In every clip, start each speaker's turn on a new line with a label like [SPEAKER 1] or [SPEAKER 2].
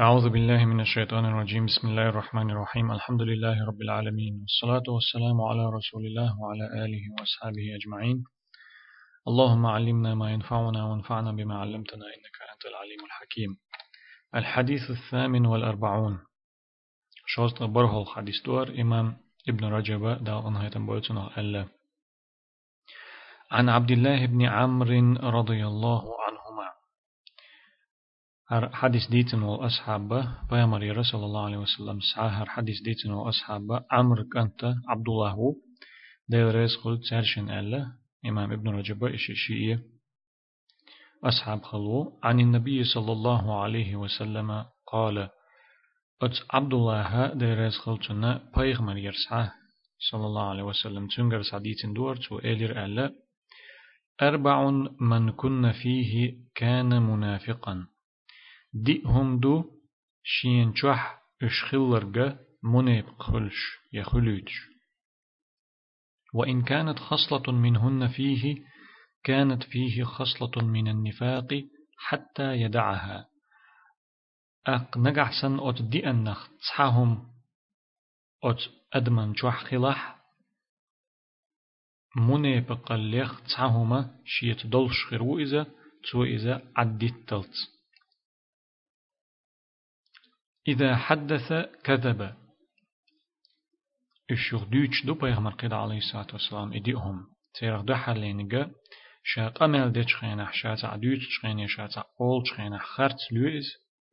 [SPEAKER 1] أعوذ بالله من الشيطان الرجيم. بسم الله الرحمن الرحيم. الحمد لله رب العالمين. والصلاة والسلام على رسول الله وعلى آله وأصحابه أجمعين. اللهم علمنا ما ينفعنا وانفعنا بما علمتنا إنك أنت العليم الحكيم. الحديث الثامن والأربعون. شوست بره الحديث دور إمام ابن رجب دا أنهيتم بوتنا ألا. عن عبد الله بن عمرو رضي الله هر حديث ديتن والأصحاب بيامر رسول الله عليه وسلم سعى حديث ديتن والأصحاب عمرو كانت عبد الله دير ريس خلد سرشن ألا إمام ابن رجب إشيشية أصحاب خلو عن النبي صلى الله عليه وسلم قال أت عبد الله دير ريس خلتنا بيغمر يرسعه صلى الله عليه وسلم تنجر سعديتن دور تو إلير ألا أربع من كن فيه كان منافقا دئهم دو شين شوح اشخلرغ منيب خلش يخلوج وإن كانت خصلة منهن فيه كانت فيه خصلة من النفاق حتى يدعها. أق نجحسن أت دي أنخ تصحهم أت أدمن شوح خلاح منيب قليخ تصحهما شيت دولش إذا تو إذا عدت تلت إذا حدث كذب. الشيخ دوش دو بيغمر قيد عليه الصلاة والسلام إديهم تيرغ دو حلينيغا شاق أمل دي تشخينح شاتا دوش تشخيني شاتا أول تشخينح خرط لويز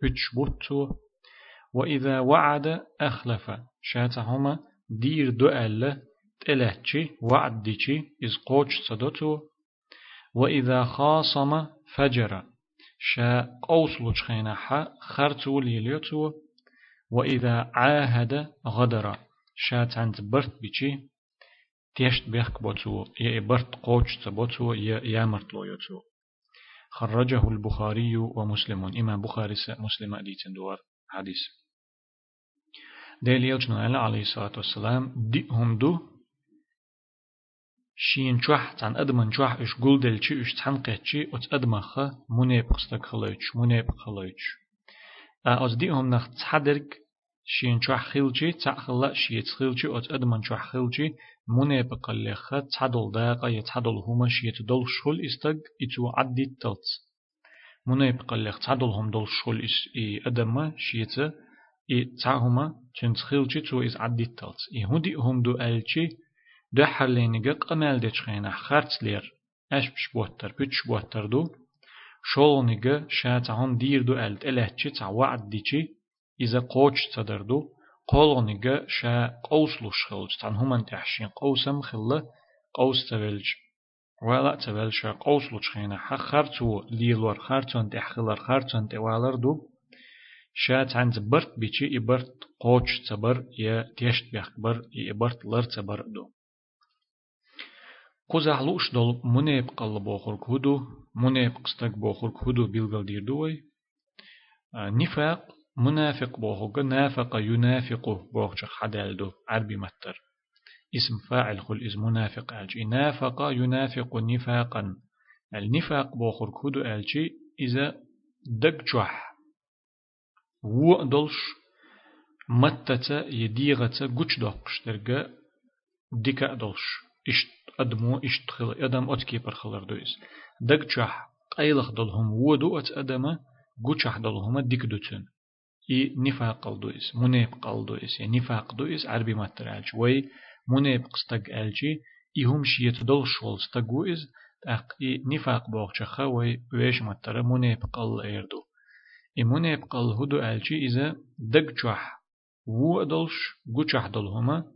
[SPEAKER 1] بتش بوتو وإذا وعد أخلف شاتا هما دير دو ألا تلهتشي وعد ديشي إز قوش صدوتو وإذا خاصم فجر شا قوس لجخينح خرطو ليليوتو وإذا عاهد غدر. شا تانت برت بيشي تيشت بيخك بوتو يا برت قوش تبوتو يا يامرت لويوتو خرجه البخاري ومسلم إمام بخاري مسلم أديتن دوار حديث. ديل يوجنا عليه الصلاة والسلام دي هم دو شين چوح تان أدمن چوح إش قول دلچي إش تان قيتشي أت أدمخ منيب قستك خلوش منيب خلوش أز دي هم نخ تحدرك شين چوح خلچي تأخلا شيت خلچي أت أدمن چوح خلچي منيب قلخ تحدل داقا يتحدل هما شيت دول شول استق إتو عدي تلت. منيب قلخ تحدل هم دول شول إس إي أدم شيت إي تاهما تنتخلچي تو إز عدي تلت. إي هدي هم دو ألچي قمال ديشخينا خرط لير اش بش بوتر بيتش بوتر دو شولنيغا شاتعون دير دو الت الهتشي تع وعد ديشي إذا قوش تدر دو قولنيغا شا قوسلوش خلج تان همان تحشين قوسم خلا قوس تبلج ولا تبلج قوسلوش خينا حق خرطو ليلور خرطون تحخلر خرطون توالر دو شات عند برت بيشي إبرت قوش تبر يا تيشت بيخبر إبرت لر تبر دو قزحلوش دول منيب قل بوخور كهدو منيب قستك بوخور كهدو بيلغل دير دوي نفاق منافق بوخوغ نافق ينافق بوخش حدال دو عربي متر اسم فاعل خل اسم منافق ألجي نافق ينافق نفاقا النفاق بوخور كهدو ألجي إذا دقجح و دولش متتا يديغتا قوش دوقشترغا ديكا دولش إشت أدمو إشتخل أدم أتكي برخلر دويس. دق جح قيلخ دلهم ودو أت أدم قوشح دلهم ديك دوتن. إي نفاق دويس منيب قل دويس يعني نفاق دويس عربي ماتر ألج. وي منيب قستق ألجي إهم شيت دل شول ستقويز أق إي نفاق بوغشخا وي ويش ماتر منيب قل إيردو إي منيب قل هدو ألجي إذا دق جح و دلش قوشح دلهما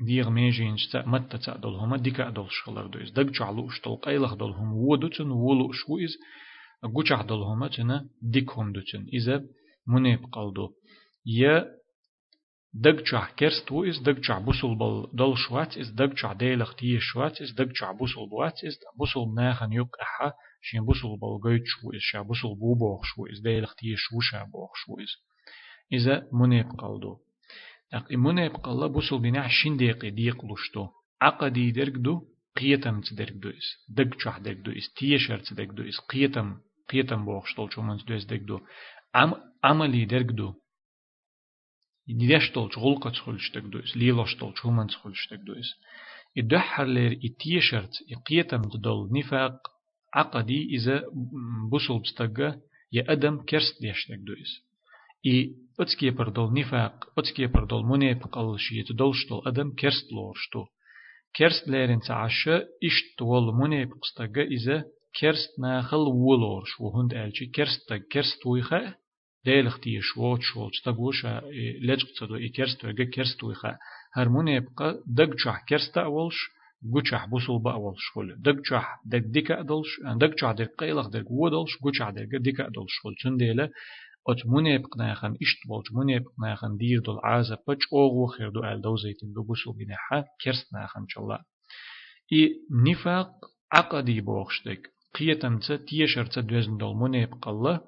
[SPEAKER 1] ديغ ميجين ستا متى تعدل هما ديكا دول شغلر دويز. دق جعلو اشتل قيلخ دول هم ودوتن ولو شويز قوچح دول هما تنا ديك هم دوتن. إذا منيب قلدو يا دق جع كرست ويز دق جع بوصل بل دول شوات إز دق جع ديلخ تيه شوات إز دق جع بوصل بوات إز بوصل ناخن يوك أحا شين بوصل بل قيت شويز شا بوصل بو بوخ شويز ديلخ تيه شو شا بوخ شويز إذا منيب قلدو أق إمنا يبقى الله بوصل بنا عشين دقيقة ديق لشتو عقدي درك دو قيتم تدرك دو إس دق شح درك دو إس تيشر تدرك دو إس قيتم قيتم بوخشتول شو من دوز دو عم عملي درجدو يديشتول غلقة تخلشتك دوز ليلوشتول شو من تخلشتك دوز يدحر لير يتيشرت يقيتم تدل نفاق عقدي إذا بوصل بستقى يا أدم كرست ديشتك دوز إي أتسكي بردول نفاق أتسكي بردول منافق الله يتدلشتول أدم كرست لورشتو كرست ليرن تعشى إشت وول منافق استقى إذا كرست ناخل ولورش وهند ألشي كرست كرست ويخا ديلخ تيش ووت شوت تقوش لجق تدو إي كرست ويغا كرست ويخا هرمون يبقى دق شح كرست أولش قوشح بوصل بأولش خل دق شح دق ديكا أدلش دق شح دق قيلخ دق ودلش دق ديكا أدلش خل تنديلا أت منيبق ناخن إشت بولج منيبق ناخن دير دول عازة بج أوغو خير دو أل دو زيتين دو بوصل بناحا كرست ناخن شالله إي نفاق عقدي بوخشتك. قيتم تsa تيشر تsa دوزن دول منيبق الله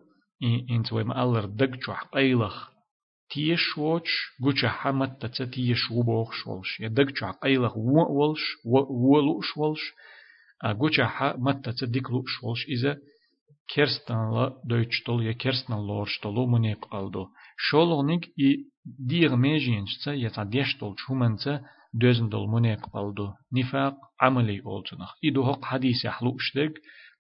[SPEAKER 1] إن تويم ألر دق شح قيلخ. تيش ووش جوشا حمد تتا تيش وبوخش ولش يدق شع قيلخ ولش ولوش ولش جوشا حمد تتا ديكلوش ولش إذا كرستان لا دويتش تول يا كرستان لورش تولو منيق قلدو شولغنيك إي ديغ ميجينش تسا يتا ديش تول شومن تسا دوزن دول منيق قلدو نفاق عملي أولتنخ إدو هق حديث يحلوش دق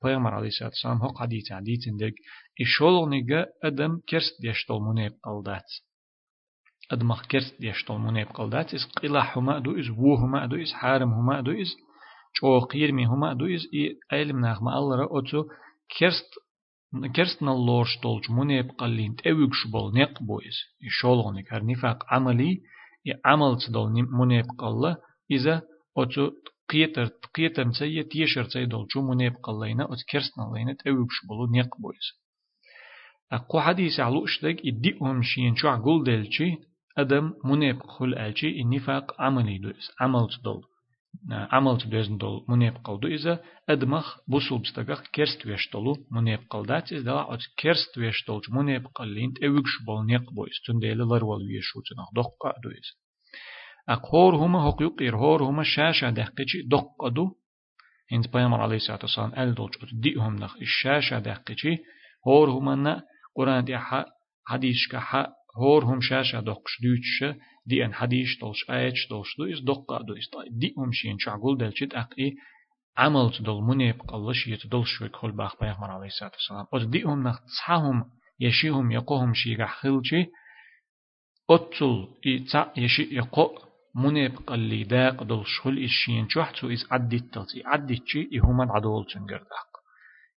[SPEAKER 1] پیغمبر علیه الصلاة والسلام هق حديث عديث دق إشولغنيك أدم كرست ديش تول منيق قلدات أدمخ كرست ديشتول منيب قلدات إس قلا هما دو إس وو هما دو إس حارم هما الله كرست كرست نالورش تولج منيب قلين تأويق شبال نق بويس يشولغنك هر نفاق عملي ي عمل تدول منيب قلا إذا أتو قيتر قيتر مسيا تيشر تيدول جو منيب قلينا أت كرست نالينا تأويق شبالو نق بويس أقو حديث علوش دك إديهم شين شو عقول دلشي أدم منيب خل ألشي النفاق عملي دوز عمل تدل عمل تدوز دول منيب قل دوزا أدمخ بوصل بستغخ كرست ويشتلو منيب قل دات إز دلا أت كرست ويشتلج منيب قلين تأويقش بول نيق بويس تنديل لرول ويشو تنخ دقا دوز أقهور هما حقوق إرهور هما شاشة دقيقي دقا دو هند بيامر عليه الصلاة والسلام أل دولج أتديهم نخ الشاشة دقيقي هور هما قرآن دي حديث كحا هور هم شاشة دقش دوتش دي ان حديث دولش آيتش دولش دو إس دقا دو إس دي هم شين شعقول دلشت أقي عمل تدل منيب قلش يتدل شوي كل باخ بيغمر عليه الصلاة والسلام أت دي هم نخ تصحهم يشيهم يقوهم شي خلشي أتل يشي يقو منيب قلي داق دل شخل إشين شوحتو إس عدت تلتي عدت شي إهما عدول تنجر داق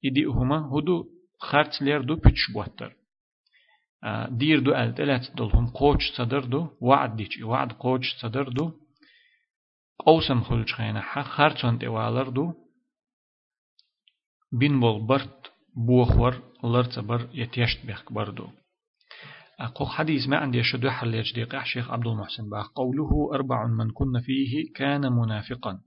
[SPEAKER 1] إدي هما هدو خارت لير دو بيتش بوتر دير دو ألتلات دولهم قوش صدر دو وعد ديش وعد قوش صدر دو قوسم خلج خينا حا خارچون توالر دو بين بول برت بوخور لرت بر يتيشت بيخ بردو. أقو حديث ما عندي شدو حل يجديق شيخ عبد المحسن باق قوله أربع من كن فيه كان منافقا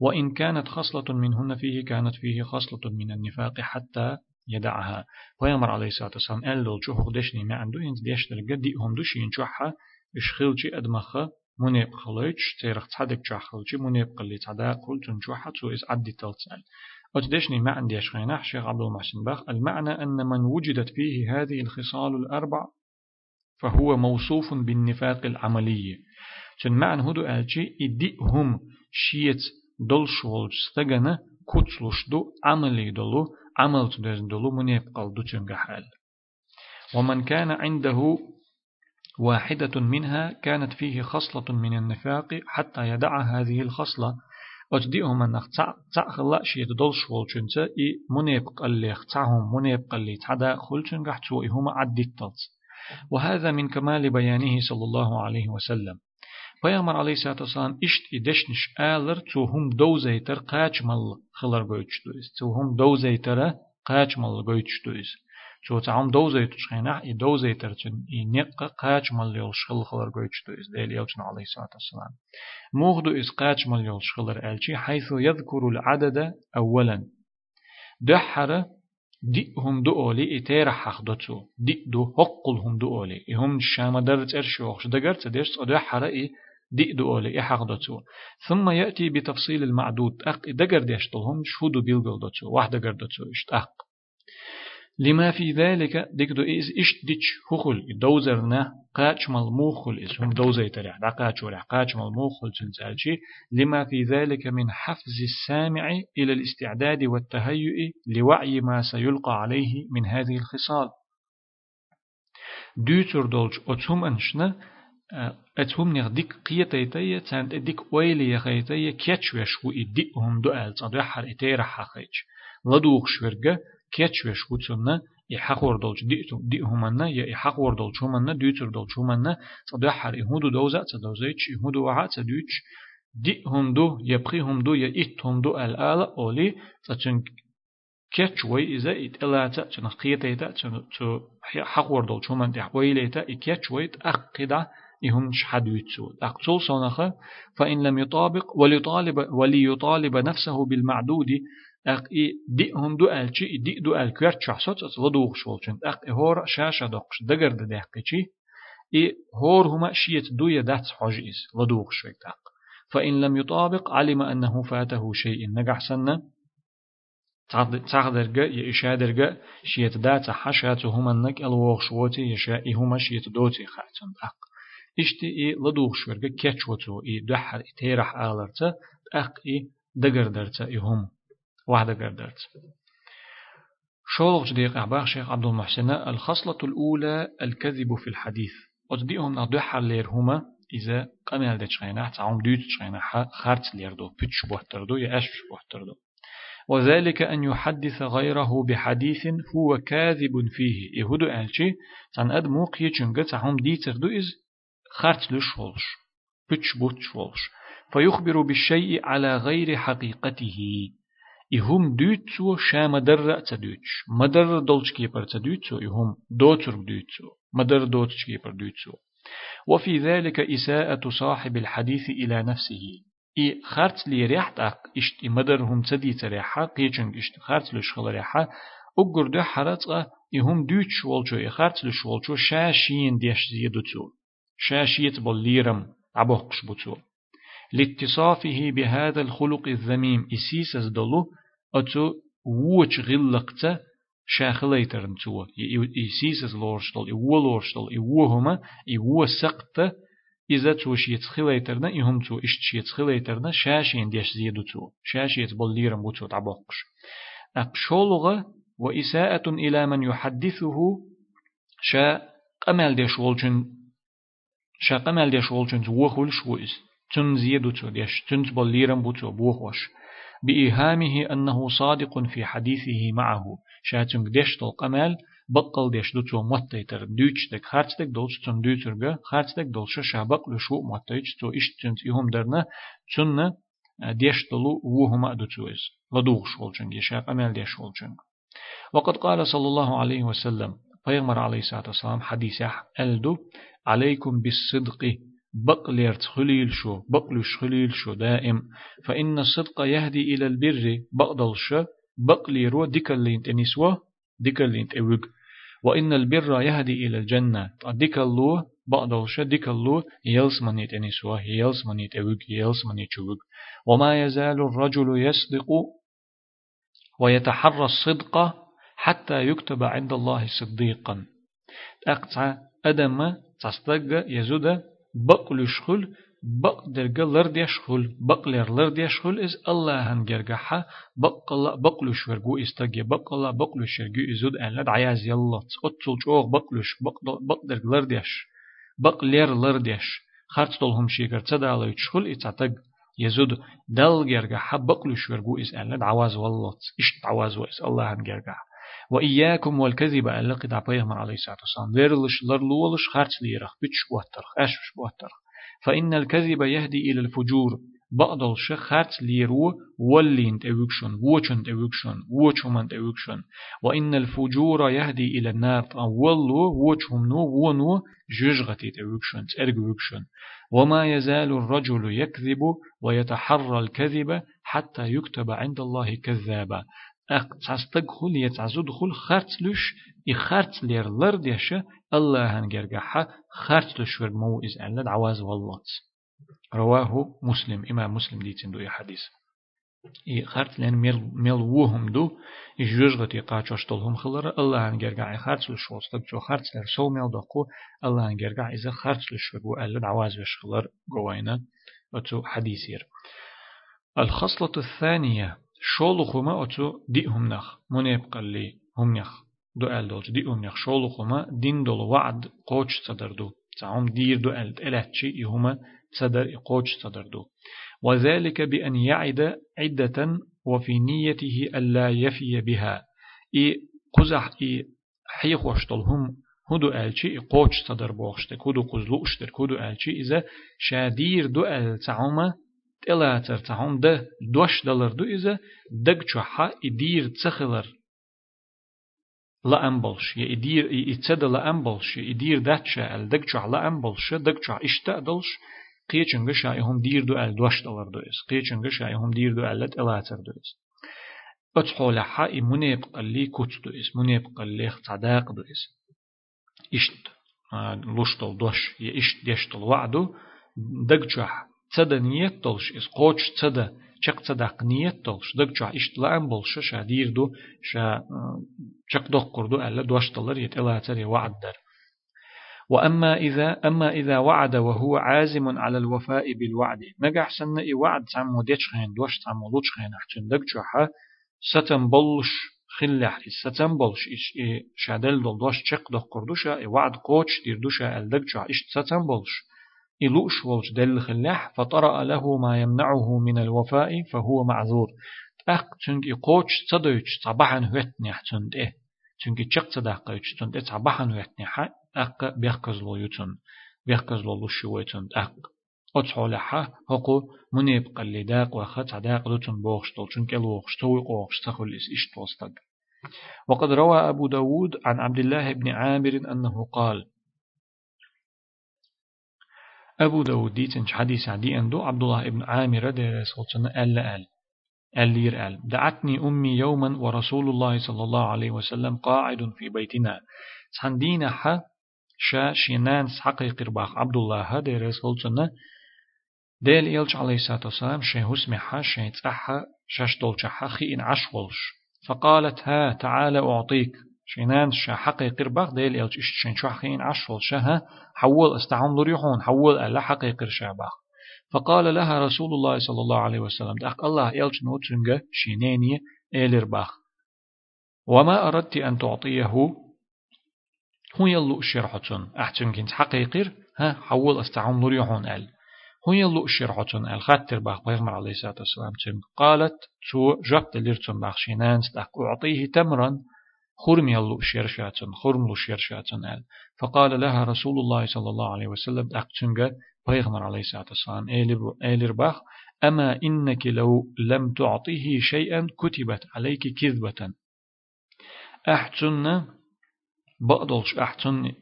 [SPEAKER 1] وإن كانت خصلة منهن فيه كانت فيه خصلة من النفاق حتى يدعها. ويمر عليه الصلاة والسلام قال له شو خدشني ما عنده ينز ديش تلقى دي هم دوش ينشوحها إشخيلشي أدمخة منيب خليش تيرخ تصدق شاخلشي منيب قلي تصدق قل تنشوحها تو إز عدي تلتسال أتدشني ما عندي أشخينا شيخ عبد المحسن باخ المعنى أن من وجدت فيه هذه الخصال الأربع فهو موصوف بالنفاق العملي. تن معنى هدو إدي هم شيت دول شولج ستغنى كتلوش دو عملي دولو عمل دلو من يبقى دوتشن حال ومن كان عنده واحدة منها كانت فيه خصلة من النفاق حتى يدع هذه الخصلة. أجدئهم أن تعخلا شيء تدل شوال چنسا إي من يبقى اللي اختعهم من يبقى اللي تعدا خلچن قحتو إهما عدت وهذا من كمال بيانه صلى الله عليه وسلم. Peygamber aleyhissalatü vesselam işt ideşniş ağlar tuhum dozeyter kaçmal khılar goyçtuyuz. Tuhum dozeytere kaçmal goyçtuyuz. Ço taam dozeytuş khayna i dozeyter için i neqqa kaçmal yol şıl khılar goyçtuyuz. Deyli yolçun aleyhissalatü vesselam. Muğdu iz kaçmal yol şılar elçi haythu yadhkurul adada awwalan. دحر دئهم دؤولي إتير حقدتو دئ دو حقلهم دؤولي إهم الشام درت إرشوخش دقرت ديش أدحر إي دي دولي إحق دوتو ثم يأتي بتفصيل المعدود أق دقر ديشتلهم شهود بيلغل دوتو واحد دقر دوتو إشت أق. لما في ذلك ديك دو إز إش ديش هخل دوزرنا قاچ مال موخل إز هم دوزي تريح دا قاچ ورح قاچ مال موخل تنسالشي لما في ذلك من حفز السامع إلى الاستعداد والتهيؤ لوعي ما سيلقى عليه من هذه الخصال. دوتر دولج أتهم أنشنا أتهم نغ ديك قيتيتي تاند ديك ويلي يخيتي كيتش وشو إدئهم دو ألت أدو حر إتيرا حقيج لدوخ كيتش وشو تسنة يحق وردولج ديتو ديهمنا يا يحق وردولج همنا دوتر دولج همنا أدو حر إهودو دوزا تدوزيتش إهودو وعا تدوتش ديهم دو يبقيهم دو يا إتهم دو الآلة أولي تتنك كيتش وي إذا إتلاتا تنقيتيتا تنو حق وردولج همنا تحويليتا إكيتش وي تأقدا إهم شحدويتسو أقتل صنخة فإن لم يطابق وليطالب وليطالب نفسه بالمعدود أق إي دي هم دو ألشي دي دو أل كوير تشحصت لدوغ شولشن أق هور شاشة دقش دقر دقيقشي إي هور هما شيت دو يدات حجيز لدوغ شويت أق. فإن لم يطابق علم أنه فاته شيء. نجح سنة تقدرجا يا إشادرجا شيت دات حشات هما نك الوغ شوتي يشاء هما شيت خاتم. أق. إشتي إي لدوغ شورجا كيتشوتو إي دحر تيرح آلرتا أق إي دقردرتا إي هم واحدة قردرت شولغ جديق أعباق شيخ عبد المحسن الخصلة الأولى الكذب في الحديث أتديهم ندحر لير هما إذا قمل دي تشغينا تعوم ديوت تشغينا خارت ليردو بيتش بوهتردو يا أشش بوهتردو وذلك أن يحدث غيره بحديث هو كاذب فيه يهودو ألشي تان أدمو قيتشنغ تعوم ديتردو إز خارت لش ولش بتش بوتش ولش. فيخبر بالشيء على غير حقيقته. إهم دوتسو شا مدر تدوتش مدر دولش كيبر تدوتسو إهم دوتر دوتسو مدر دوتش كيبر دوتسو. وفي ذلك إساءة صاحب الحديث إلى نفسه. إي خارت لي ريحت أق إشت مدر هم تدي تريحا قيچنگ إشت خارت لشغل ريحا أقر دو حرات إهم دوتش والجو إي خارت لش والجو شاشين ديش زيدوتسو شاشيت بالليرم عبوقش بوتو لاتصافه بهذا الخلق الذميم إسيسس دلو أتو ووش غلقتا شاخليترن تو إسيسس لورشتل إيو لورشتل إيو هما إيو سقتا إذا تو شيت خليترنا إهم تو إشت شيت خليترنا شاشين ديش زيدو تو. شاشيت بالليرم بوتو تعبقش أقشولغة وإساءة إلى من يحدثه شا قمل ديش شا قمل ديش والجن وخول شويز تن زيدو تو ديش تن بالليرم بوتو بوخوش بإيهامه أنه صادق في حديثه معه. شاتم ديش تل قمال بقل ديش دو تو متيتر دوچ دك خارج دك دولش تن دوترغا خارج دك دولش شابق لشو متيج تو اشتنت يهم درنا تن ديش تلو وهما دوتويز لدوغ شولجن يشاق أمال ديش شولجن وقد قال صلى الله عليه وسلم پیغمبر الصلاة والسلام حديث ألدو عليكم بالصدق بقليرت خليل شو بقلش خليل شو دائم. فإن الصدق يهدي إلى البر بقدلش بقليرو ديكالين تنسوا ديكالين تأوج وإن البر يهدي إلى الجنة ديكالو بقدلش ديكالو يلس مني تنسوا يلس مني تأوج يلس مني تشوج وما يزال الرجل يصدق ويتحرى الصدق حتى يكتب عند الله صديقا. أقطع أدم تصدق يزود بقل يشخل بقدر لرد يشخل بقلر لرد يشخل إز الله هنجرجحها بقلا بقلش ورجو استجي بقلا بقلش ورجو إزود أن لد عياز يلا تقتل شوق بقلش بقدر لرد يش. بقلر لرد يش. خرط طولهم شيكر تدعى يشخل إتعتق يزود. دل جرجح بقلش ورجو إز أن لد عواز والله إشت عواز وإز الله هنجرجح. وإياكم والكذب أن لقد عبيهم عليه الصلاة والسلام. ويرلش لرلولش خارج ليرخ بتش بوترخ أشش بوترخ فإن الكذب يهدي إلى الفجور. بقدل شخات ليرو ولين تأوكشن ووشن تأوكشن ووشمن تأوكشن وإن الفجور يهدي إلى النار. ولو ووشهم نو ونو جوجغتي تأوكشن تأرجوكشن وما يزال الرجل يكذب ويتحرى الكذب حتى يكتب عند الله كذابا. أق تصدق خل يتعزود خل خرت لش إخرت لير لرد يشا الله هنجرجحها خرت لش ورمو إز أن عواز والله. رواه مسلم إمام مسلم ديتين دو حديث. إي خرط لين ميل ميل وهم دو يجوزغتي قاچوشتلهم خلر الله انجرگا خرط لشوستك جو خرط لر سو ميل دقو الله انجرگا إذا خرط لشوغو ألا دعواز وشخلر قوينا أتو حديثير الخصلة الثانية. شولخما أتو ديهم نخ منيب قلي هم نخ دو أل دولج ديهم نخ شولخما دين دول وعد قوش صدر دو تعم دير دو أل إلاتشي يهما صدر قوش صدر دو وذلك بأن يعد عدة وفي نيته ألا يفي بها إي قزح إي حيخ وشتلهم هدو ألشي قوش صدر بوخشتك هدو قزلو اشتر هدو ألشي إذا شادير دو أل تعوما تلاتر تعوم ده دوش دلر دو إذا دق چوحا إدير تسخلر لا أمبلش إدير يتصد لا أمبلش إدير داتشا ال. دق چوح لا أمبلش دق چوح اشتأدلش قيچنگ شايهم دير دو ال دوش دلر دو إس قيچنگ شايهم دير دو ال تلاتر دو إس أتحول حا منيب قلي كوت دو إس منيب قلي صداق دو إس إشت. لوشتل دوش. يا إشت ديشتل وعدو. دق چوح تدا نيت تلش إس قوش تدا چق تدق نيت تلش دق چوح إشت لأن بلش شا دير دو شا چق دق قردو ألا دوش تلر يتلاتر يوعد در وأما إذا أما إذا وعد وهو عازم على الوفاء بالوعد نجح سنة وعد تعمو ديش خين دوش تعمو لوش خين أحسن دق جوحا ستن بلش خلح ستن بلش إش شادل دل دوش چق دق قردوشا وعد قوش دير دوشا الدق جوح إش ستن إلوش ولش دل خلح فطرأ له ما يمنعه من الوفاء فهو معذور. أق تنك قوش صدوش صباحا هوتني أحسن ده تنك چق صدق قوش تنك صباحا هوتني أق بيخكزلو يتن بيخكزلو لشو يتن أق أتصحولها هقو منيب قلي داق وخط عداق لتن بوخشتل چونك الوخشتوي قوخشتخل إس إشتوستق وقد روى أبو داود عن عبد الله بن عامر أنه قال أبو داود ديتن حديث عدي أندو عبد الله بن عامر دير سلطنا أل أل ألير أل دعتني أمي يوما ورسول الله صلى الله عليه وسلم قاعد في بيتنا. سندينا حا شا شينان حقي قرباخ عبد الله هذا رسول سنة. ديل إلش عليه الصلاة والسلام شي هسمحها شي تسحها شاش دولشها خي إن عشولش فقالت ها تعال أعطيك. شينان شا حقي قرباخ ديل إلش إشت شين شو خي إن عشولش ها حول استعمل ريحون حول ألا حقي قرشاباخ فقال لها رسول الله صلى الله عليه وسلم دأق الله إلش نوترنجا شيناني إلرباخ وما أردت أن تعطيه هو يلو شرحتون أحسن كنت حقيقير ها حول استعمل ريحون أل. هو يلو شرحتون أل خاطر باخ بيغمر عليه الصلاة والسلام قالت تو جبت ليرتون باخشينان ستاق أعطيه تمرا. خرم يلو شرشاتون خرم لو شرشاتون ال فقال لها رسول الله صلى الله عليه وسلم أقتنجا بيغمر عليه الصلاة والسلام إيلر باخ أما إنك لو لم تعطيه شيئا كتبت عليك كذبة. أحسن بقدلش أحسن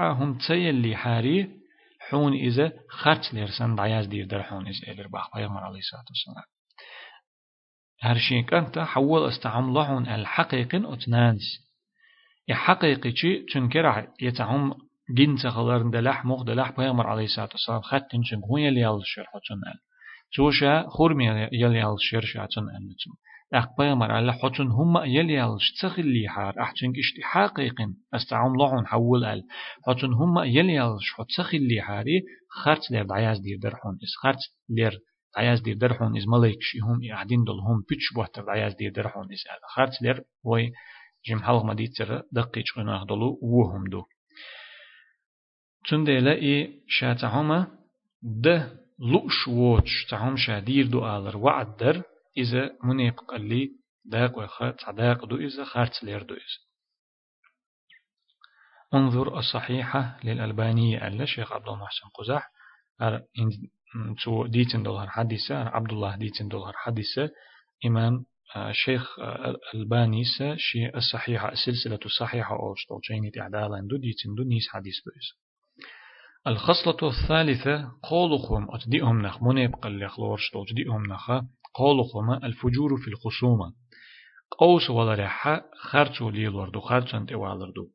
[SPEAKER 1] هم تسيلي حاري حون إذا خرط لرسن دعياز دير در حون إذا إلر باق بيغمر عليه الصلاة والسلام. هر شيء كانت حول استعملهن الحقيق أتنانس يحقيقي شيء تنكر يتعم جنس خلرن دلح مخ دلح بيغمر عليه الصلاة والسلام خط تنشن هو يلي يال الشرح تنال توشا خرمي يلي يال الشرح تنال أقبامر على حتن هم يلي تخلي حار؟ أحسن كشتي حقيقا استعم لعون حول ال حتن هم يلي حت تخلي حاري خرط لير دعياز دير درحون إس خرط لير دعياز دير درحون إز ملايك شي هم يعدين دل هم بيتش بوهتر دعياز دير درحون إز ال خرط لير وي جم حلق ما ديتر دقيق قناه دلو وهم دو تندي لأي شاتهما ده لؤش ووتش تهم شادير دو آلر وعد در إذا منيب قلي داق وخات صداق دو إذا خارت لير دو إذا انظر الصحيحة للألبانية ألا شيخ عبد الله محسن قزح تو ديتن دولار حديثة عبد الله ديتن دولار حديثة. إمام شيخ ألباني شي الصحيحة السلسلة الصحيحة أو شتول شيني تعدالا دو ديتن دو نيس حديث دو إذا الخصلة الثالثة قولهم أتديهم نخ منيب قل يخلور شتول جديهم نخ قولهما الفجور في الخصومة. قوس ولا رحا خرچو ليلوردو خرچن توالردو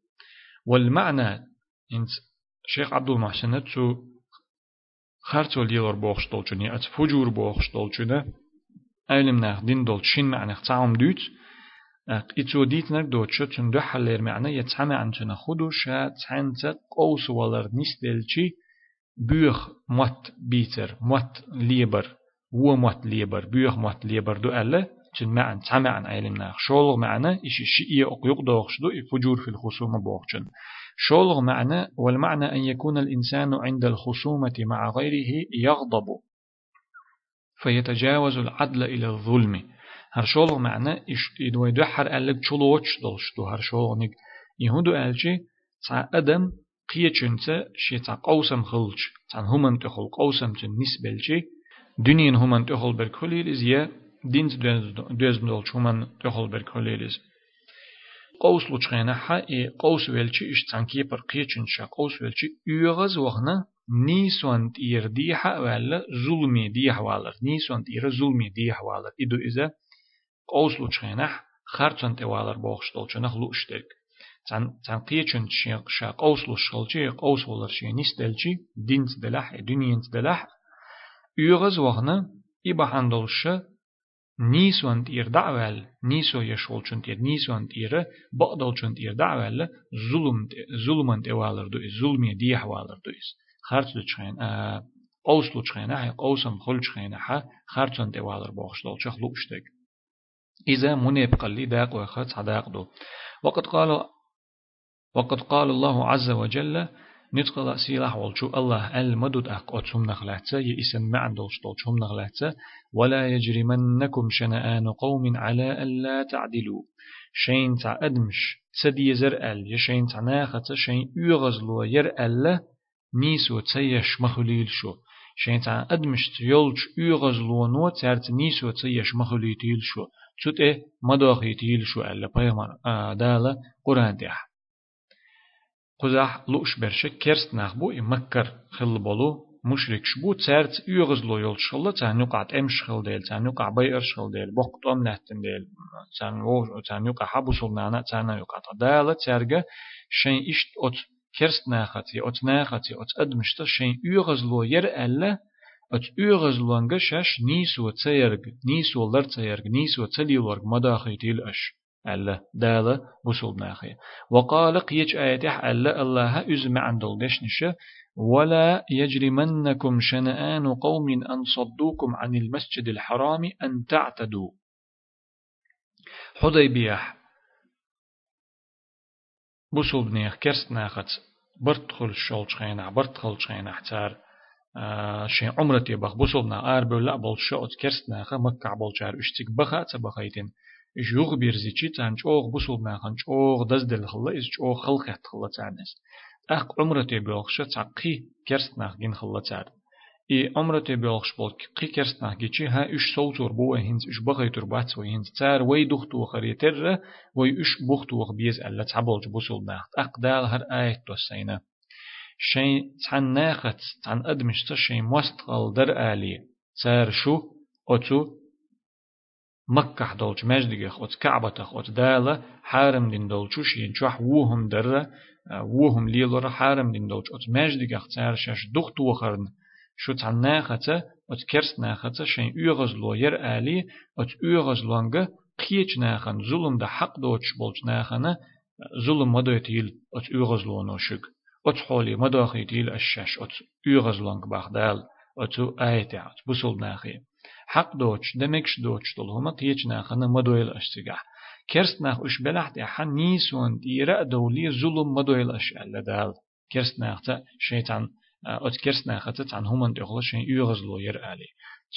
[SPEAKER 1] والمعنى انت شيخ عبد المحسن تسو خرچو ليلور بوخشتولچوني ات فجور بوخشتولچونه أيلم ناخ دين دول شين معنى تعم دوت إتو ديت نك دوت شو تن دو حلير معنى يتسمع عن تن خدو شا تعنت قوس ولر نستلشي بيخ موت بيتر موت ليبر و موت ليبر بيخ موت ليبر دو ألا تن معن تسمع عن أيلم ناخ شولغ معنى إشي شيء أقيق دوغش دو فجور في الخصومة بوغشن شولغ معنى والمعنى أن يكون الإنسان عند الخصومة مع غيره يغضب فيتجاوز العدل إلى الظلم. هر شولغ معنى إدو يدحر ألق چلوش دلشتو. هر شولغ نيك يهودو ألجي تا أدم قيچنت شي تا قوسم خلج تا همن تخل قوسم تن نسبلجي دنين همن تخل بركوليلز يا دينز دوزم دولش همن تخل بركوليلز قوس لوچخينا حا إي قوس ويلچي إش تانكي بر قيچنشا قوس ويلچي يغز وغنا نيسون تير ديحة ولا ظلمي ديح والر نيسون تير ظلمي ديح والر إدو إذا قوس لوچخينح خرچن توالر بوخشتول چنخ لوشتك تان تان قيچن شا قوس لوشخلچي قوس ولر شي نيستلچي دينت دلح دنينت دلح يغز وغنا إبحاندولش نيسون تير دعوال نيسو يشول چون تير نيسون تير بقدل چون تير دعوال ظلم ظلمن توالر دو ظلمي ديح والر دو خرچ لچخين قوس لچخين هاي قوسم خلچخين ها خرچن توالر بوخشتول چخ لوشتك إذا منيب قلي داق وخت عداق دو وقد قال وقد قال الله عز وجل نتقل سيلاح والشو الله المدد أق أتشم نخلعتا يئسن معن دولش دولشم نخلعتا ولا يجرمنكم شنآن قوم على ألا تعدلوا شين تع أدمش تدي زرأل يشين تع ناخة شين يغزلو يرأل نيسو تيش مخليل شو شين تع أدمش تيولش يغزلو نو تارت نيسو تيش مخليل شو شوت إيه مداخي تيل شو ألا بيغمر آه دالا قرآن ديح قزح لوش برشة كرست نخبو مكر خل بولو مشرك شبو تسارت يغز لو يول شخلا تانيو قعد امش خل ديل تانيو قع بير شخل ديل بوقت ام نهتن ديل تانيو تانيو قع حبو سلنانا تانيو قع دالا تارجا شين اشت ات كرست ناخاتي ات ناخاتي ات ادمشتا شين يغز لو ير ألا ات يغز لونغ شاش نيسو تسيرج نيسو لر تسيرج نيسو تليلورج مداخي تيل اش ألا دالا بوصل ناخي وقال قيج آياتح ألا الله أزمع عند الدشنشة ولا يجرمنكم شنآن قوم أن صدوكم عن المسجد الحرام أن تعتدوا. حديبيح. بوصل بنيخ كرست ناخت برتخل شولش خينا برتخل خينا تار آه عمرتي بخ. بوصلنا آر بولا بولشوت كرست ناخا مكة بولشار اشتك بخا تبخيتين جوغ بيرزيتشي تان چوغ بوسول ناخن چوغ دز دل خلا إز چوغ خلق خلا تانس أق عمرتي بيوخش تعقي كرست ناخ جين خلا تار إي عمرتي بيوخش بول قي كرست ناخ جيتشي ها إش صوتور بو هنز إش بغي تربات وي هنز تار وي دختو خريتر وي إش بختو بيز ألا تعبولج بوسول ناخ أق دال هر آية توسينا شيء تان ناخت تان أدمشتا شيء مستقل در آلي. تار شو أتو مكة دولش مجدك أوت كعبة أوت دالة حارم دين دولشو شين شوح وهم در وهم ليلور حارم دين دولش أوت مجدك أختار شاش دخت وخرن شو تعنا خطة أوت كرس ناخطة شين يغز لوير آلي أوت يغز لونغ قيش ناخن ظلم دا حق دوش بولش ناخن ظلم مدويتيل أوت يغز لونو شك أوت حولي مدوخيتيل الشاش أوت يغز لونغ باخدال أوت آيتي أوت بسول ناخي حق دوتش دمكش دوتش طول هما قيتنا خنا مدويل أشتجح كرستنا إش بلحت حن نيسون ديرا دولي ظلم مدويل أش ألا دال كرستنا تا شيطان أت كرستنا خطت عن هما دخل شيء يغزلو يرألي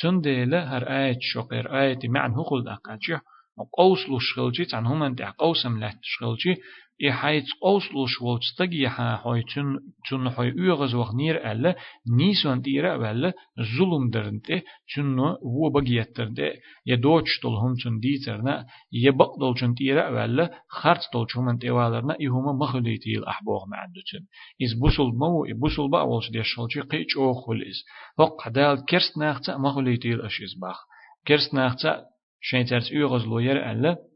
[SPEAKER 1] تون ديلا هر آية شقير آية معن هقول أقاتش قوس لو شغلجي عن هما دع قوسم لحت إي حيث أوسلوش وتستجي ها حي تن تن حي يغز وخ نير ألا نيسون تيرا ولا ظلم درنته تن هو بقيت درنته يدوش دول هم تن ديترنا يبق دول تن تيرا ولا خرط دول هم تيوالرنا إهما مخليتي الأحبوغ معدتن إز بوصل مو بوصل بقى ولش دي شغلجي قيش أو خلص وق دال كرست ناختا مخليتي الأشيز باخ كرست ناختا شين يغز لوير ألا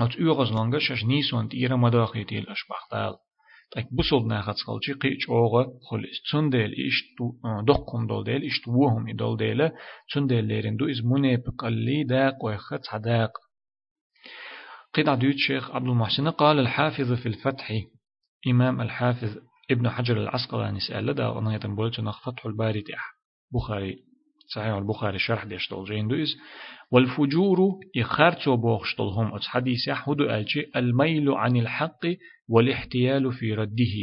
[SPEAKER 1] أت يغز لونغا شش نيسون تيرا مداخيتي الأشباختال تك بسول ناخت خلشي قيش أوغا خلص تون ديل إيش دقم دول ديل إيش توهم إدول ديل تون ديل ليرين دو إز مني بقلي داق ويخت صداق قطع ديوت شيخ عبد المحسن قال الحافظ في الفتح إمام الحافظ ابن حجر العسقلاني سأل دا أنا يتنبولت فتح الباري تح بخاري صحيح البخاري شرح ديش دول جين دويز والفجور إخارتو بوخشتل هم أتس حديث يحود ألجي الميل عن الحق والاحتيال في رده.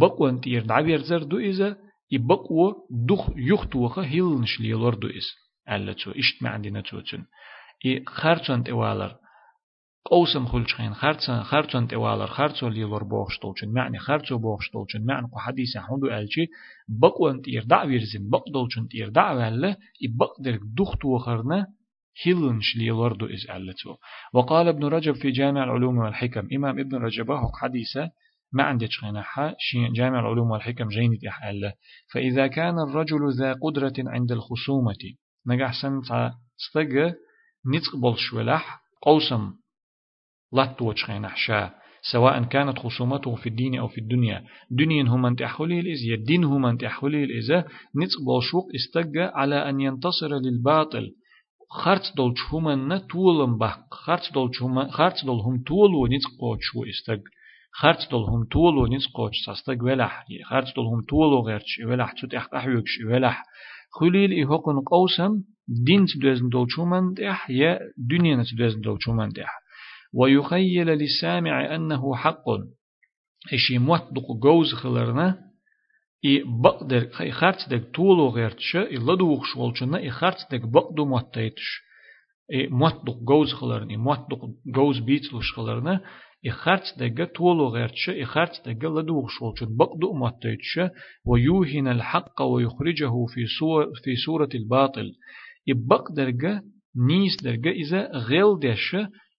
[SPEAKER 1] بقوة انتير دعبير زر دويزة يبقوا دخ يختوخ هيل نشليلور دويز ألتو إشت ما عندنا توتن. إي خارتو انت إوالر. قوسم خلشخين خارتسن خارتسن توالر خارتسو ليلور بوخشتولچن معنى خارتسو بوخشتولچن معنى قو حديث حدو ألشي بقوان تير دع ويرزن بقدولچن تير دع ولا يبقدر دختو خرنا هيلنش ليلور دو إز ألتو وقال ابن رجب في جامع العلوم والحكم إمام ابن رجب هو حديثة ما عندك خناحة جامع العلوم والحكم جيني أحل فإذا كان الرجل ذا قدرة عند الخصومة نجح سنة استجى نتق بلش ولح قوسم لطوش خين أحشاء سواء كانت خصومته في الدين أو في الدنيا. دنيا هم أنت أحولي الإز الدين هم أنت أحولي الإز نتق شوق استجى على أن ينتصر للباطل. خرط دول شومن تولم بح خرط دول شومن خرط دول هم تول ونتق شو استج خرط دول هم تول ونتق ساستج ولح. خرط دول هم تول وغيرش ولح. تتح أحيوكش ولح. خليل إهوكن قوسم دين تدوزن دول شومن دح يا دنيا تدوزن دول شومن دح ويخيل للسامع أنه حق. إشي موتدق جوز خلرنا إي بقدر خي خارت دك طولو غيرتش إي لدوخ شوالشنا إي خارت دك بقدو موتيتش إي موتدق جوز خلرنا إي موتدق جوز بيتلوش خلرنا إي خارت دك طولو غيرتش إي خارت دك لدوخ شوالشن بقدو موتيتش ويوهن الحق ويخرجه في صور في صورة الباطل. إي بقدر نيس درجة إذا غيل دش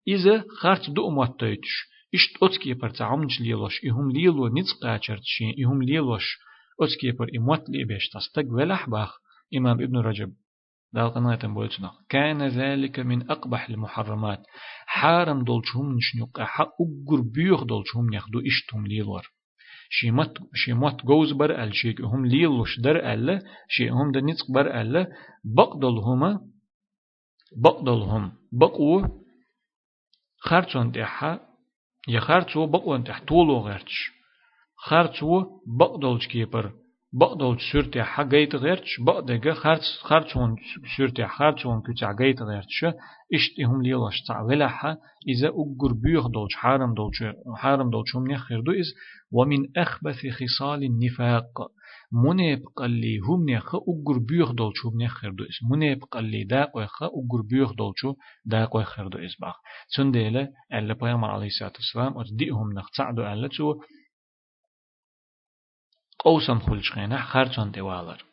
[SPEAKER 1] إذا خارت دو أمواتيتش إشت أتكي بر تعمج ليلوش إهم ليلو نيز قاچرتشين إهم ليلوش أتكي بر إموات لي بيش تستق ولح باخ إمام ابن رجب دال قناة بولتنا كان ذلك من أقبح المحرمات حارم دولشهم نشنيق أحا أقر بيوخ دولشهم يخدو إشتهم ليلور شيمات شيمات جوز بر ال شيك هم ليلوش در ال شي هم دنيتق بر ال بقدلهما بقدلهم بقو خرچون تحا يا خرچو بقون تح طولو غيرش خرچو بقدولش كيبر بقدولش سورتي حقيت غيرش بقدقة خرچ خرچون سورتي خرچون كتع جيت غيرش اشتهم ليلاش تع ولحا إذا أجر بيخ دولش حارم دولش حارم دولش هم نخير دو إز ومن أخبث خصال النفاق. منيب قلي هم نخ أجر بيخ دولشو بنخر دو اس. منيب قلي داق وخ أجر بيخ دولشو داق وخر دو اس باخ سنديلة ألا بيامر عليه الصلاة والسلام أتدئهم نخ تعدو ألا تو قوسم خلش خينا خارجان دوالر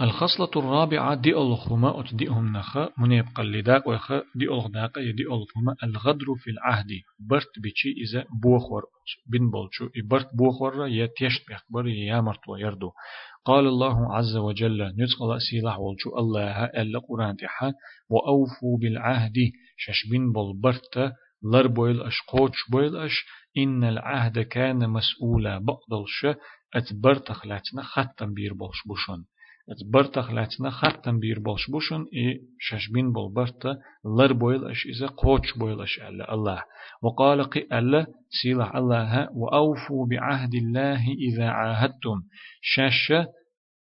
[SPEAKER 1] الخصلة الرابعة دي الخما أتدئهم نخا من يبقى اللداق ويخا دي الغداق يدي الخما الغدر في العهد برت بيشي إذا بوخور بن بولشو برت بوخور يتيشت بيخبر يامرت ويردو قال الله عز وجل نتقل سيلاح والشو الله ألا قرآن تحا وأوفوا بالعهد شش بن بول برت لر بويل أش قوش بويل أش إن العهد كان مسؤولا بقدلش أتبرتخ لاتنا ختم بير بولش بوشون. ات برتخ لاتنا ختم بير بولش بوشن اي ششبين بول برتا لر بويل اش إذا قوش بويل اش ألا الله وقال قي ألا سيلح الله وأوفوا بعهد الله إذا عاهدتم شاشة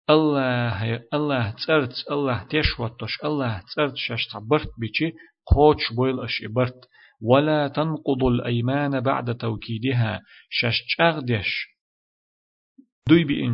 [SPEAKER 1] الله الله ترت الله تشوتش الله ترت شاش تعبرت بيشي قوش بويل اش برت ولا تنقضوا الأيمان بعد توكيدها شاش تشاغدش دوي بي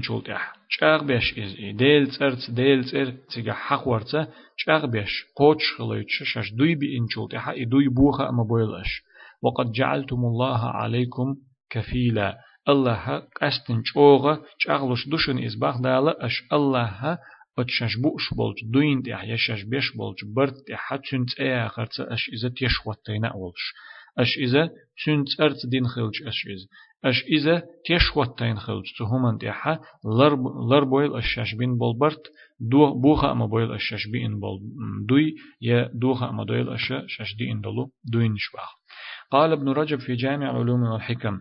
[SPEAKER 1] ورتا چاغ بيش قوش خليت شش دوي بي انشولت اح اي دوي بوخا اما بويلش وقد جعلتم الله عليكم كفيلا الله قستن چوغا چاغلوش دوشن از باخ دالا اش الله اتشش بوش بولج دوين تي يشش بيش بولج برت تي حتشن تي اخرت اش اذا تيش وطينا اولش اش اذا تشن ترت دين خلج اش اذا اش إذا تيش واتين خلج تهمن تيحا لر بويل الشاش بين بولبرت دو بوخا أما بويل الشاش بين بول دوي يا دوخا أما دويل الشاش دي إن دلو دوين نشباخ قال ابن رجب في جامع العلوم والحكم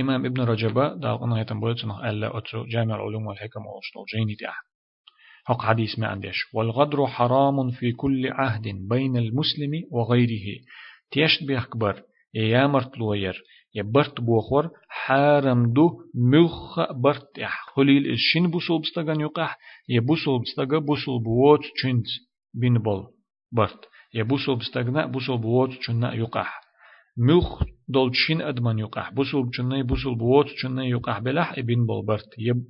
[SPEAKER 1] إمام ابن رجب داغنا يتم بولتنا ألا أترو جامع العلوم والحكم والشطول جيني دي حق حديث ما عندش والغدر حرام في كل عهد بين المسلم وغيره تيشت بيخبر يا يبرت بوخور حارم دو ملخ برت خليل الشين بوصل بستغن يقح يبوصل بستغ بوصل بوات چنت بين بول. برت يبوصل بستغنا بوصل بوات چنا يقح ملخ دول شين أدمن يقح بوصل بچنا بوصل بوات چنا يقح بلح ابن بول. برت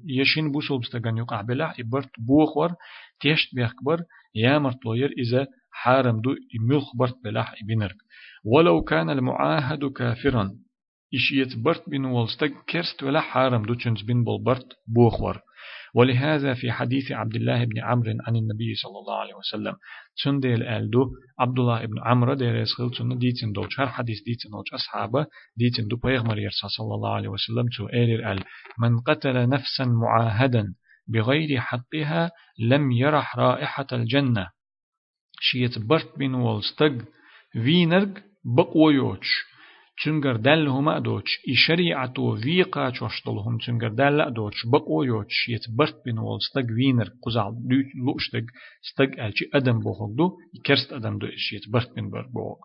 [SPEAKER 1] يشين بوصل بستغن يقح بلح يبرت بوخور تيشت بيخبر يا مرتلوير إذا حارم دو ملخ برت بلح ابنرك ولو كان المعاهد كافرا إش يتبرت بين والستك كرست ولا حارم دوتشنز بين بالبرت بوخور. ولهذا في حديث عبد الله بن عمرو عن النبي صلى الله عليه وسلم. تندل الدو عبد الله بن عمرو دير يسخل تن ديتن دو شر حديث ديتن دو أصحابه ديتن دو بيغمر يرسى صلى الله عليه وسلم تو إير آل. من قتل نفسا معاهدا بغير حقها لم يرح رائحة الجنة. شيت برت بين والستق فينرج بقويوش تنجر دل هما دوتش إي شريعتو فيقا تشوشتلهم تنجر دل دوتش بقو يوتش يتبرت بين وول ستق وينر قزال لوشتق ستق ألشي أدم بوخوك دو كرست أدم دو إش يتبرت بين بر بوخ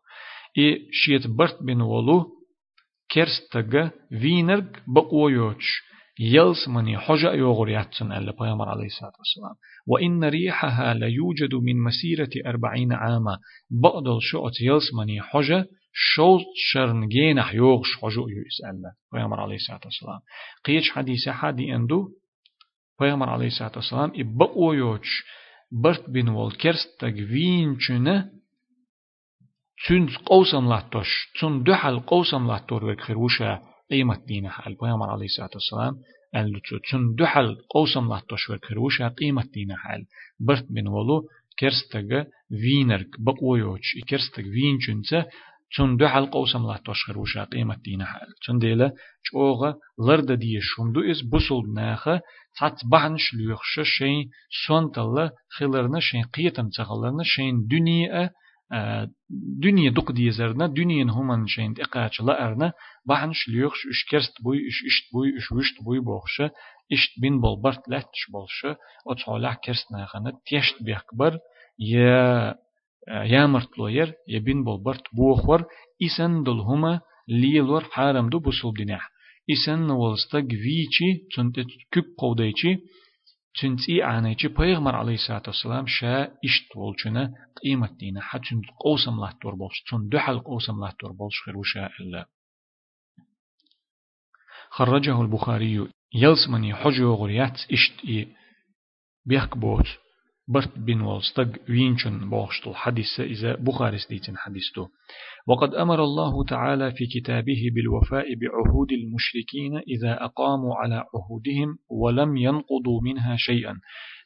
[SPEAKER 1] إي شيت برت بين وولو كرستق وينر بقو يوتش يلس مني حجة يوغر ياتسن ألا بيامر عليه الصلاة والسلام. وإن ريحها ليوجد من مسيرة أربعين عاما بقدل شوت يلس مني حجة شو شرن جينح يوغش حجو يسأل پیامبر عليه الصلاة والسلام. قيش حديث حدي اندو؟ پیامبر عليه الصلاة والسلام إبقو يوش برت بن والكرست تقوين چنه تون قوسم لاتوش تون دحل قوسم لاتور وكخروشا قيمة دينه البيامر عليه الصلاة والسلام قال تون دحل قوسم لاتوش وكخروشا قيمة دينه برت بن ولو كرستغ وينرك بقويوش كرستغ وين چنسه چون دو حلقه وسم الله تشخر وشا قيمة دينا حال چون ديلا چوغا لرد دي شوندو إز بسول ناخا تات بحنش ليخش شين سون تلا خلرنا شين قيتم تخلرنا شين دنيا دنيا دق ديزرنا دنيا همان شين إقاش لأرنا بحنش ليخش إش كرست بوي إش إشت بوي إش وشت بوي بوخش إشت بين بالبرت لاتش بولش وتعالى كرست ناخنا تيشت بيكبر يا يامرت لوير يبين بالبرت بوخور إسن دل هما ليلور حارم دو بسول دينح إسن ولستق فيچي تنت كب قوديچي تنتي عنيچي پیغمبر عليه الصلاة والسلام شا إشت ولچنا قيمة دينا حتى قوسم له تور بولش تن دحل قوسم له تور بولش خير وشا إلا خرجه البخاري يلسمني حجو غريات إشت إيه بيحك بوت برت بن والستق وينشن بوغشتل حديث إذا بخاري ديتن حديثته وقد أمر الله تعالى في كتابه بالوفاء بعهود المشركين إذا أقاموا على عهودهم ولم ينقضوا منها شيئا.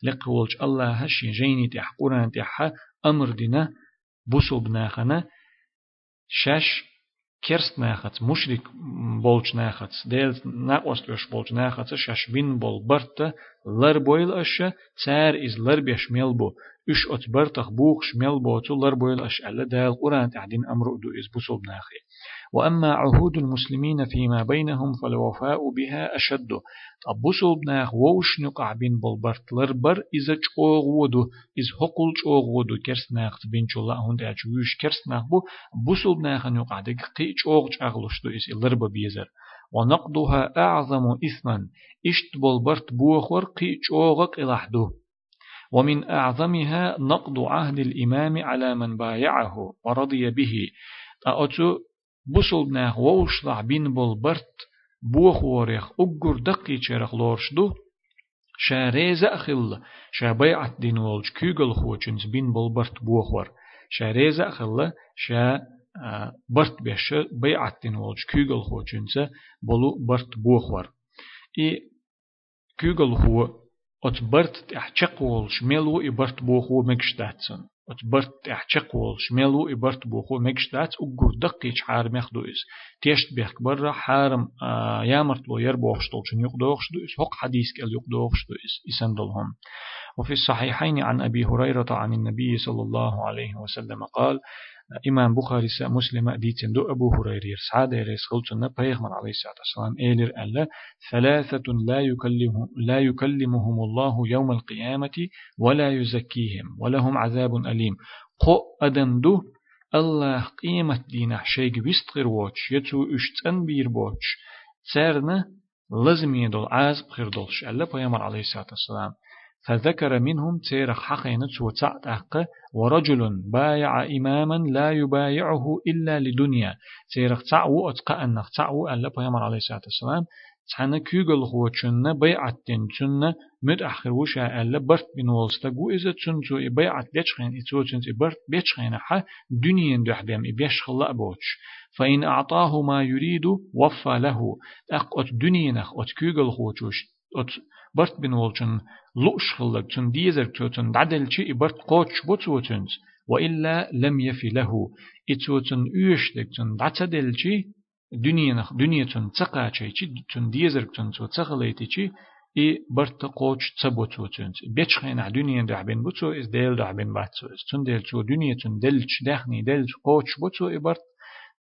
[SPEAKER 1] لقولج الله هشي جيني تح قرآن تح أمر دينا بوسو بناخنا شاش كرست ناخت مشرك بولج ناخت ديل ناقوست لش بولج ناخت شاش بين بول برت لر بويل أش تار إز لر بيش ميلبو إش أت برتخ بوخ شميلبو تو لر بويل أش ألا دال قرآن تعدين أمر دو إز بوصوب ناخي. وأما عهود المسلمين فيما بينهم فالوفاء بها أشد. طب بوصوب ناخ ووش نقع بين بالبرت لربر إذا چوغ ودو إز هقل چوغ ودو. كرس ناخ بين چولا هند أجوش كرس ناخ بو بوصوب ناخ نقع دق قي چوغ چاغلوش دو إز لربا بيزر. ونقضها أعظم إثما إشت بالبرت بوخور قي چوغك إلحدو ومن أعظمها نقض عهد الإمام على من بايعه ورضي به. أأتو بوصل ناخ ووشلع بين بالبرت بوخ وريخ أقر دقي چرخ لورشدو شا ريزا أخل شا بيعت دين والج كيغل خوچنس بين بالبرت بوخور شا ريزا أخل شا برت بيش بيعت دين والج كيغل خوچنس بلو برت بوخور إي كيغل خو أت برت تحچقول شميلو إي برت بوخو مكشتاتسن برت احچقول شملو إبرت بوخو مكشتات. أقر دقيش حار مخدو إس. تيشت بيخ برا حارم آه يامرت لو يربوخشتول شن يقدوخشتو إس. حق حديث كال يقدوخشتو إس. إسندلهم وفي الصحيحين عن أبي هريرة عن النبي صلى الله عليه وسلم قال إمام بخاري مسلم ديتن دو أبو هريرة سعادة ريس خلطنا بيغمر عليه الصلاة والسلام إيلر ألا ثلاثة لا يكلمهم لا يكلمهم الله يوم القيامة ولا يزكيهم ولهم عذاب أليم. قو أدن دو الله قيمة دينا شيء بيستغر ووتش يتو إشتن بير بوتش. تسرنا لازم يدل عاز بخير دولش. ألا بيغمر عليه الصلاة والسلام فذكر منهم تيرخ حقين وتعتق ورجل بايع إماما لا يبايعه إلا لدنيا. تيرخ تعو أتقى أنخ تعو ألا بيامر عليه الصلاة والسلام تحنا كيغل هو تشنا بيعت تن تشنا مد أخر وشا ألا برت بن والستقو إذا تشنتو بيعت ليشخين إتو تشنت برت بيشخين حا دنيا دحبيم إبيش خلا بوش فإن أعطاه ما يريد وفى له. أق دنيا نخ كيغل هو تشوش برت بن والشن لؤش خلق تن ديزر تن دعدل شيء برت قوتش بوتوتنز وإلا لم يفي له. إتوتن أيشتك تن دعتدل شيء دنيا دنيا تقا شيء تن ديزر تن تو تقليتي شيء إي برت قوتش تبوتوتنز بيتش خينا دنيا دعبين بوتو إز ديل دعبين باتو. إز تن ديل تو دنيا تن دلش دخني دلش قوتش بوتو إي برت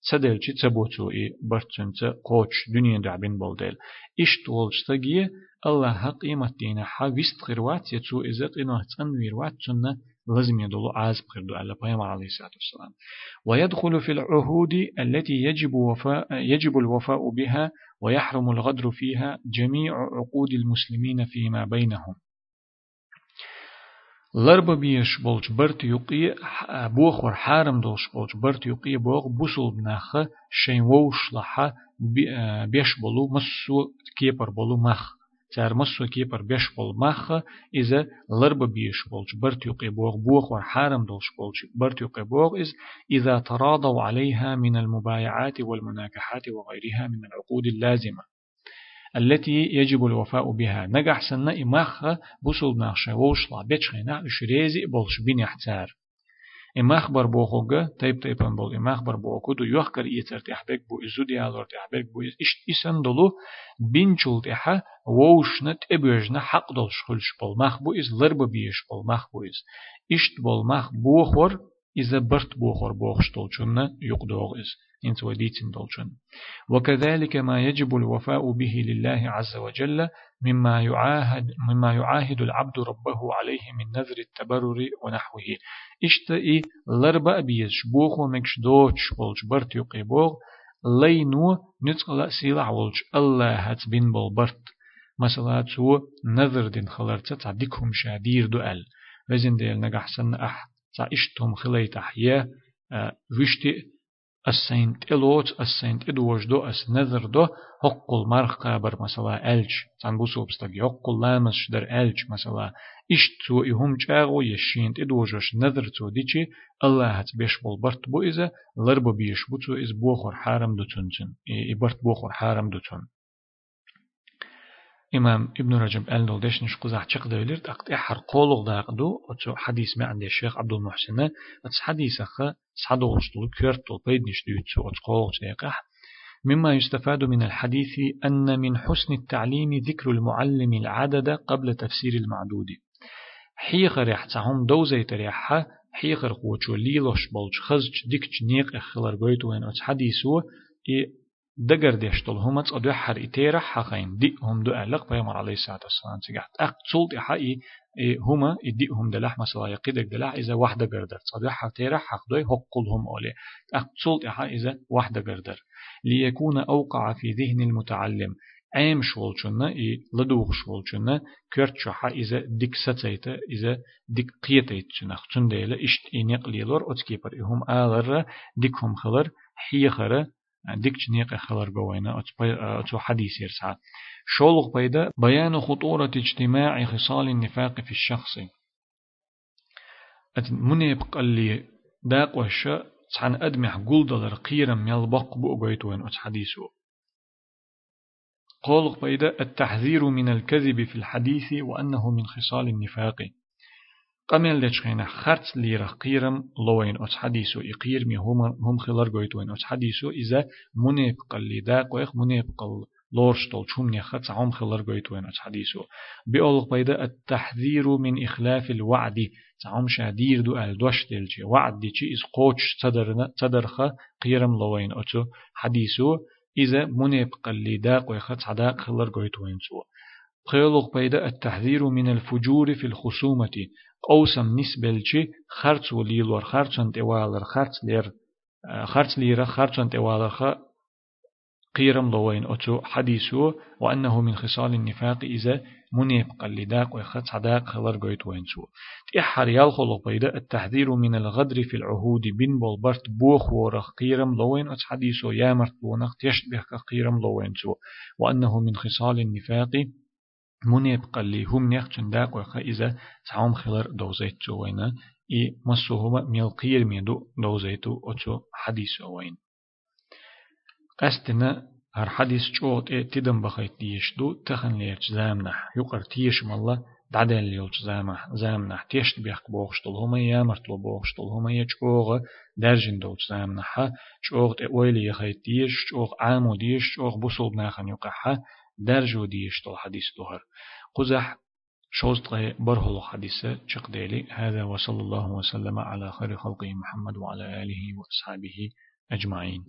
[SPEAKER 1] تسدل شي تسبوتو إي برتن قوتش دنيا دعبين بولدل إيش تولش تجيه الله حق قيمة دينا حا ويست غيروات يتسو إزت إنه تنوير وات سنة لازم يدلو عاز بخيردو على بيامر عليه الصلاة والسلام. ويدخل في العهود التي يجب, وفاء يجب الوفاء بها ويحرم الغدر فيها جميع عقود المسلمين فيما بينهم. لرب بيش بولج برت يقي بوخ ور حارم دوش بولج برت يقي بوخ بوسل بناخ شين ووش لحا بيش بولو مسو كيبر بولو مخ تار مسو كي بر بيش بول مخ إذا لرب بيش بولش برت يقي بوغ بوغ وحارم دولش بولش برت يقي بوغ إذ إذا تراضوا عليها من المبايعات والمناكحات وغيرها من العقود اللازمة التي يجب الوفاء بها نجح سنة إماخ بوصل ناخشة ووشلا بيتشخينا شريزي بولش بين يحتار إما أخبر بوخوغا تيب تيبان بول إما أخبر بوخو دو يوخكر إيتر تحبك بو إزو ديالور تحبك بو إشت إسان دولو بينشول تحا ووشنت إبيجنا حق دول شخلش بول مخ بو إز لرب بيش بول مخ بو إز. إشت بول مخ بوخور إذا برت بوخور بوخش دولشن يقدوغ إز إنت وديتن دولشن. وكذلك ما يجب الوفاء به لله عز وجل مما يعاهد مما يعاهد العبد ربه عليه من نذر التبرر ونحوه. اشتئي لربا بيش بوخ ومكش دوش بولش برت يقيبوغ لينو نتقل سيلع ولش الله هات بين بول برت. مثلا تو نذر دين خلرت تعديكهم شادير دؤل وزن ديل نجحسن أح تعيشتهم خليت أحياء وشتي السنت إلوت السنت إدوش دو أس نذر دو هقل مرخ قابر مثلا ألش تان بوسو بستقي هقل لامس شدر ألش مثلا إشت تو إهم جاغو يشينت إدوجش نذر تو ديشي الله هت بيش بول برت بو إذا لربو بيش بو تو إز بوخور حارم دو تنتن إبرت بوخور حارم دو تن إمام ابن رجب قال له ديش نش قزح تشق دوليرت أقت إحر قولغ داقدو أتو حديث ما عند الشيخ عبد المحسن. أتس حديث أخ صدو غشتل كيرتل بيد نش ديوتسو أتس قولغ تيقح مما يستفاد من الحديث أن من حسن التعليم ذكر المعلم العدد قبل تفسير المعدود. حيخر يحتهم دوزي تريحها حيخر قوتشو ليلوش بولش خزج ديكش نيق اخلر بيتو وين أتس حديثو. دقر ديشتل هم تصدو حر إتيرا حقين دي هم دو أعلق بيامر عليه الصلاة والسلام تجحت أق تصلت إحاي هما يدي هم دلح مثلا يقيدك دلح إذا واحدة قردر تصدو حر تيرا حق دوي هم أولي أق تصلت إحاي إذا واحدة قردر ليكون أوقع في ذهن المتعلم. عام شولچنا إي لدوغ شولچنا كرت شحا إذا ديك ستيتا إذا ديك قيتيت چنخ چن ديلا إشت إنيق ليلور أتكيبر إهم آلر ديك هم خلر حيخر ديك نيق خلر بوينا أتو حديث يرسع. شولغ بيدا بيان خطورة اجتماع خصال النفاق في الشخص. منيب قال لي داق وشا تحن أدمح قول دلر قيرم يلبق بأقويت وين أت حديثه قولغ بيدا التحذير من الكذب في الحديث وأنه من خصال النفاق. قمل لچخينا خرط ليرا قيرم لوين أتس حديثو إقير مي هم هم خلر قويت وين أتس حديثو إذا منيب قل لي داق ويخ منيب قل لورش طول شوم نيخا تعوم خلر قويت وين حديثو بيقول بيدا التحذير من إخلاف الوعد تعوم شادير دو الدوش دلجي وعد دي چي إز قوش تدرنا تدرخا قيرم لوين أتو حديثو إذا منيب قلي داق ويخا تعداق خلر قويت وين سو قيلوغ بيدا التحذير من الفجور في الخصومة قوسم نسبلشي خرچ و لیلور خرچن دیوالر خرچ لیر خرچ لیر خرچن دیوالر توالخا قيرم لوين أتو و وأنه من خصال النفاق إذا منيب قلداق ويخط صداق خلر قويت وينسو تإحر يالخلق بيدا التحذير من الغدر في العهود بن بولبرت بوخ ورخ قيرم لوين أت حديثو يامرت بونخ تشتبه قيرم لوينسو وأنه من خصال النفاق منيب قلي هم نيخشن داق ويخا إذا تعوم خلر دوزيت وينا إي مسوهما ميل قير ميدو دوزيتو أتو حديث وين قستنا هر حديث چوت اي تدم بخيت ديش دو تخن ليرش زامنح يقر تيش مالله دعدل ليلش زامح زامنح تيشت بيخ بوخشتل هما يامرتلو بوخشتل هما يچوغ درجن دوت زامنح چوغ اي ويلي يخيت ديش چوغ عامو ديش چوغ بوصل بناخن يقحا درجو ديش طول حديث دهر قزح شوزتغي برهلو حديثة ديلي هذا وصلى الله وسلم على خير خلقه محمد وعلى آله وأصحابه أجمعين.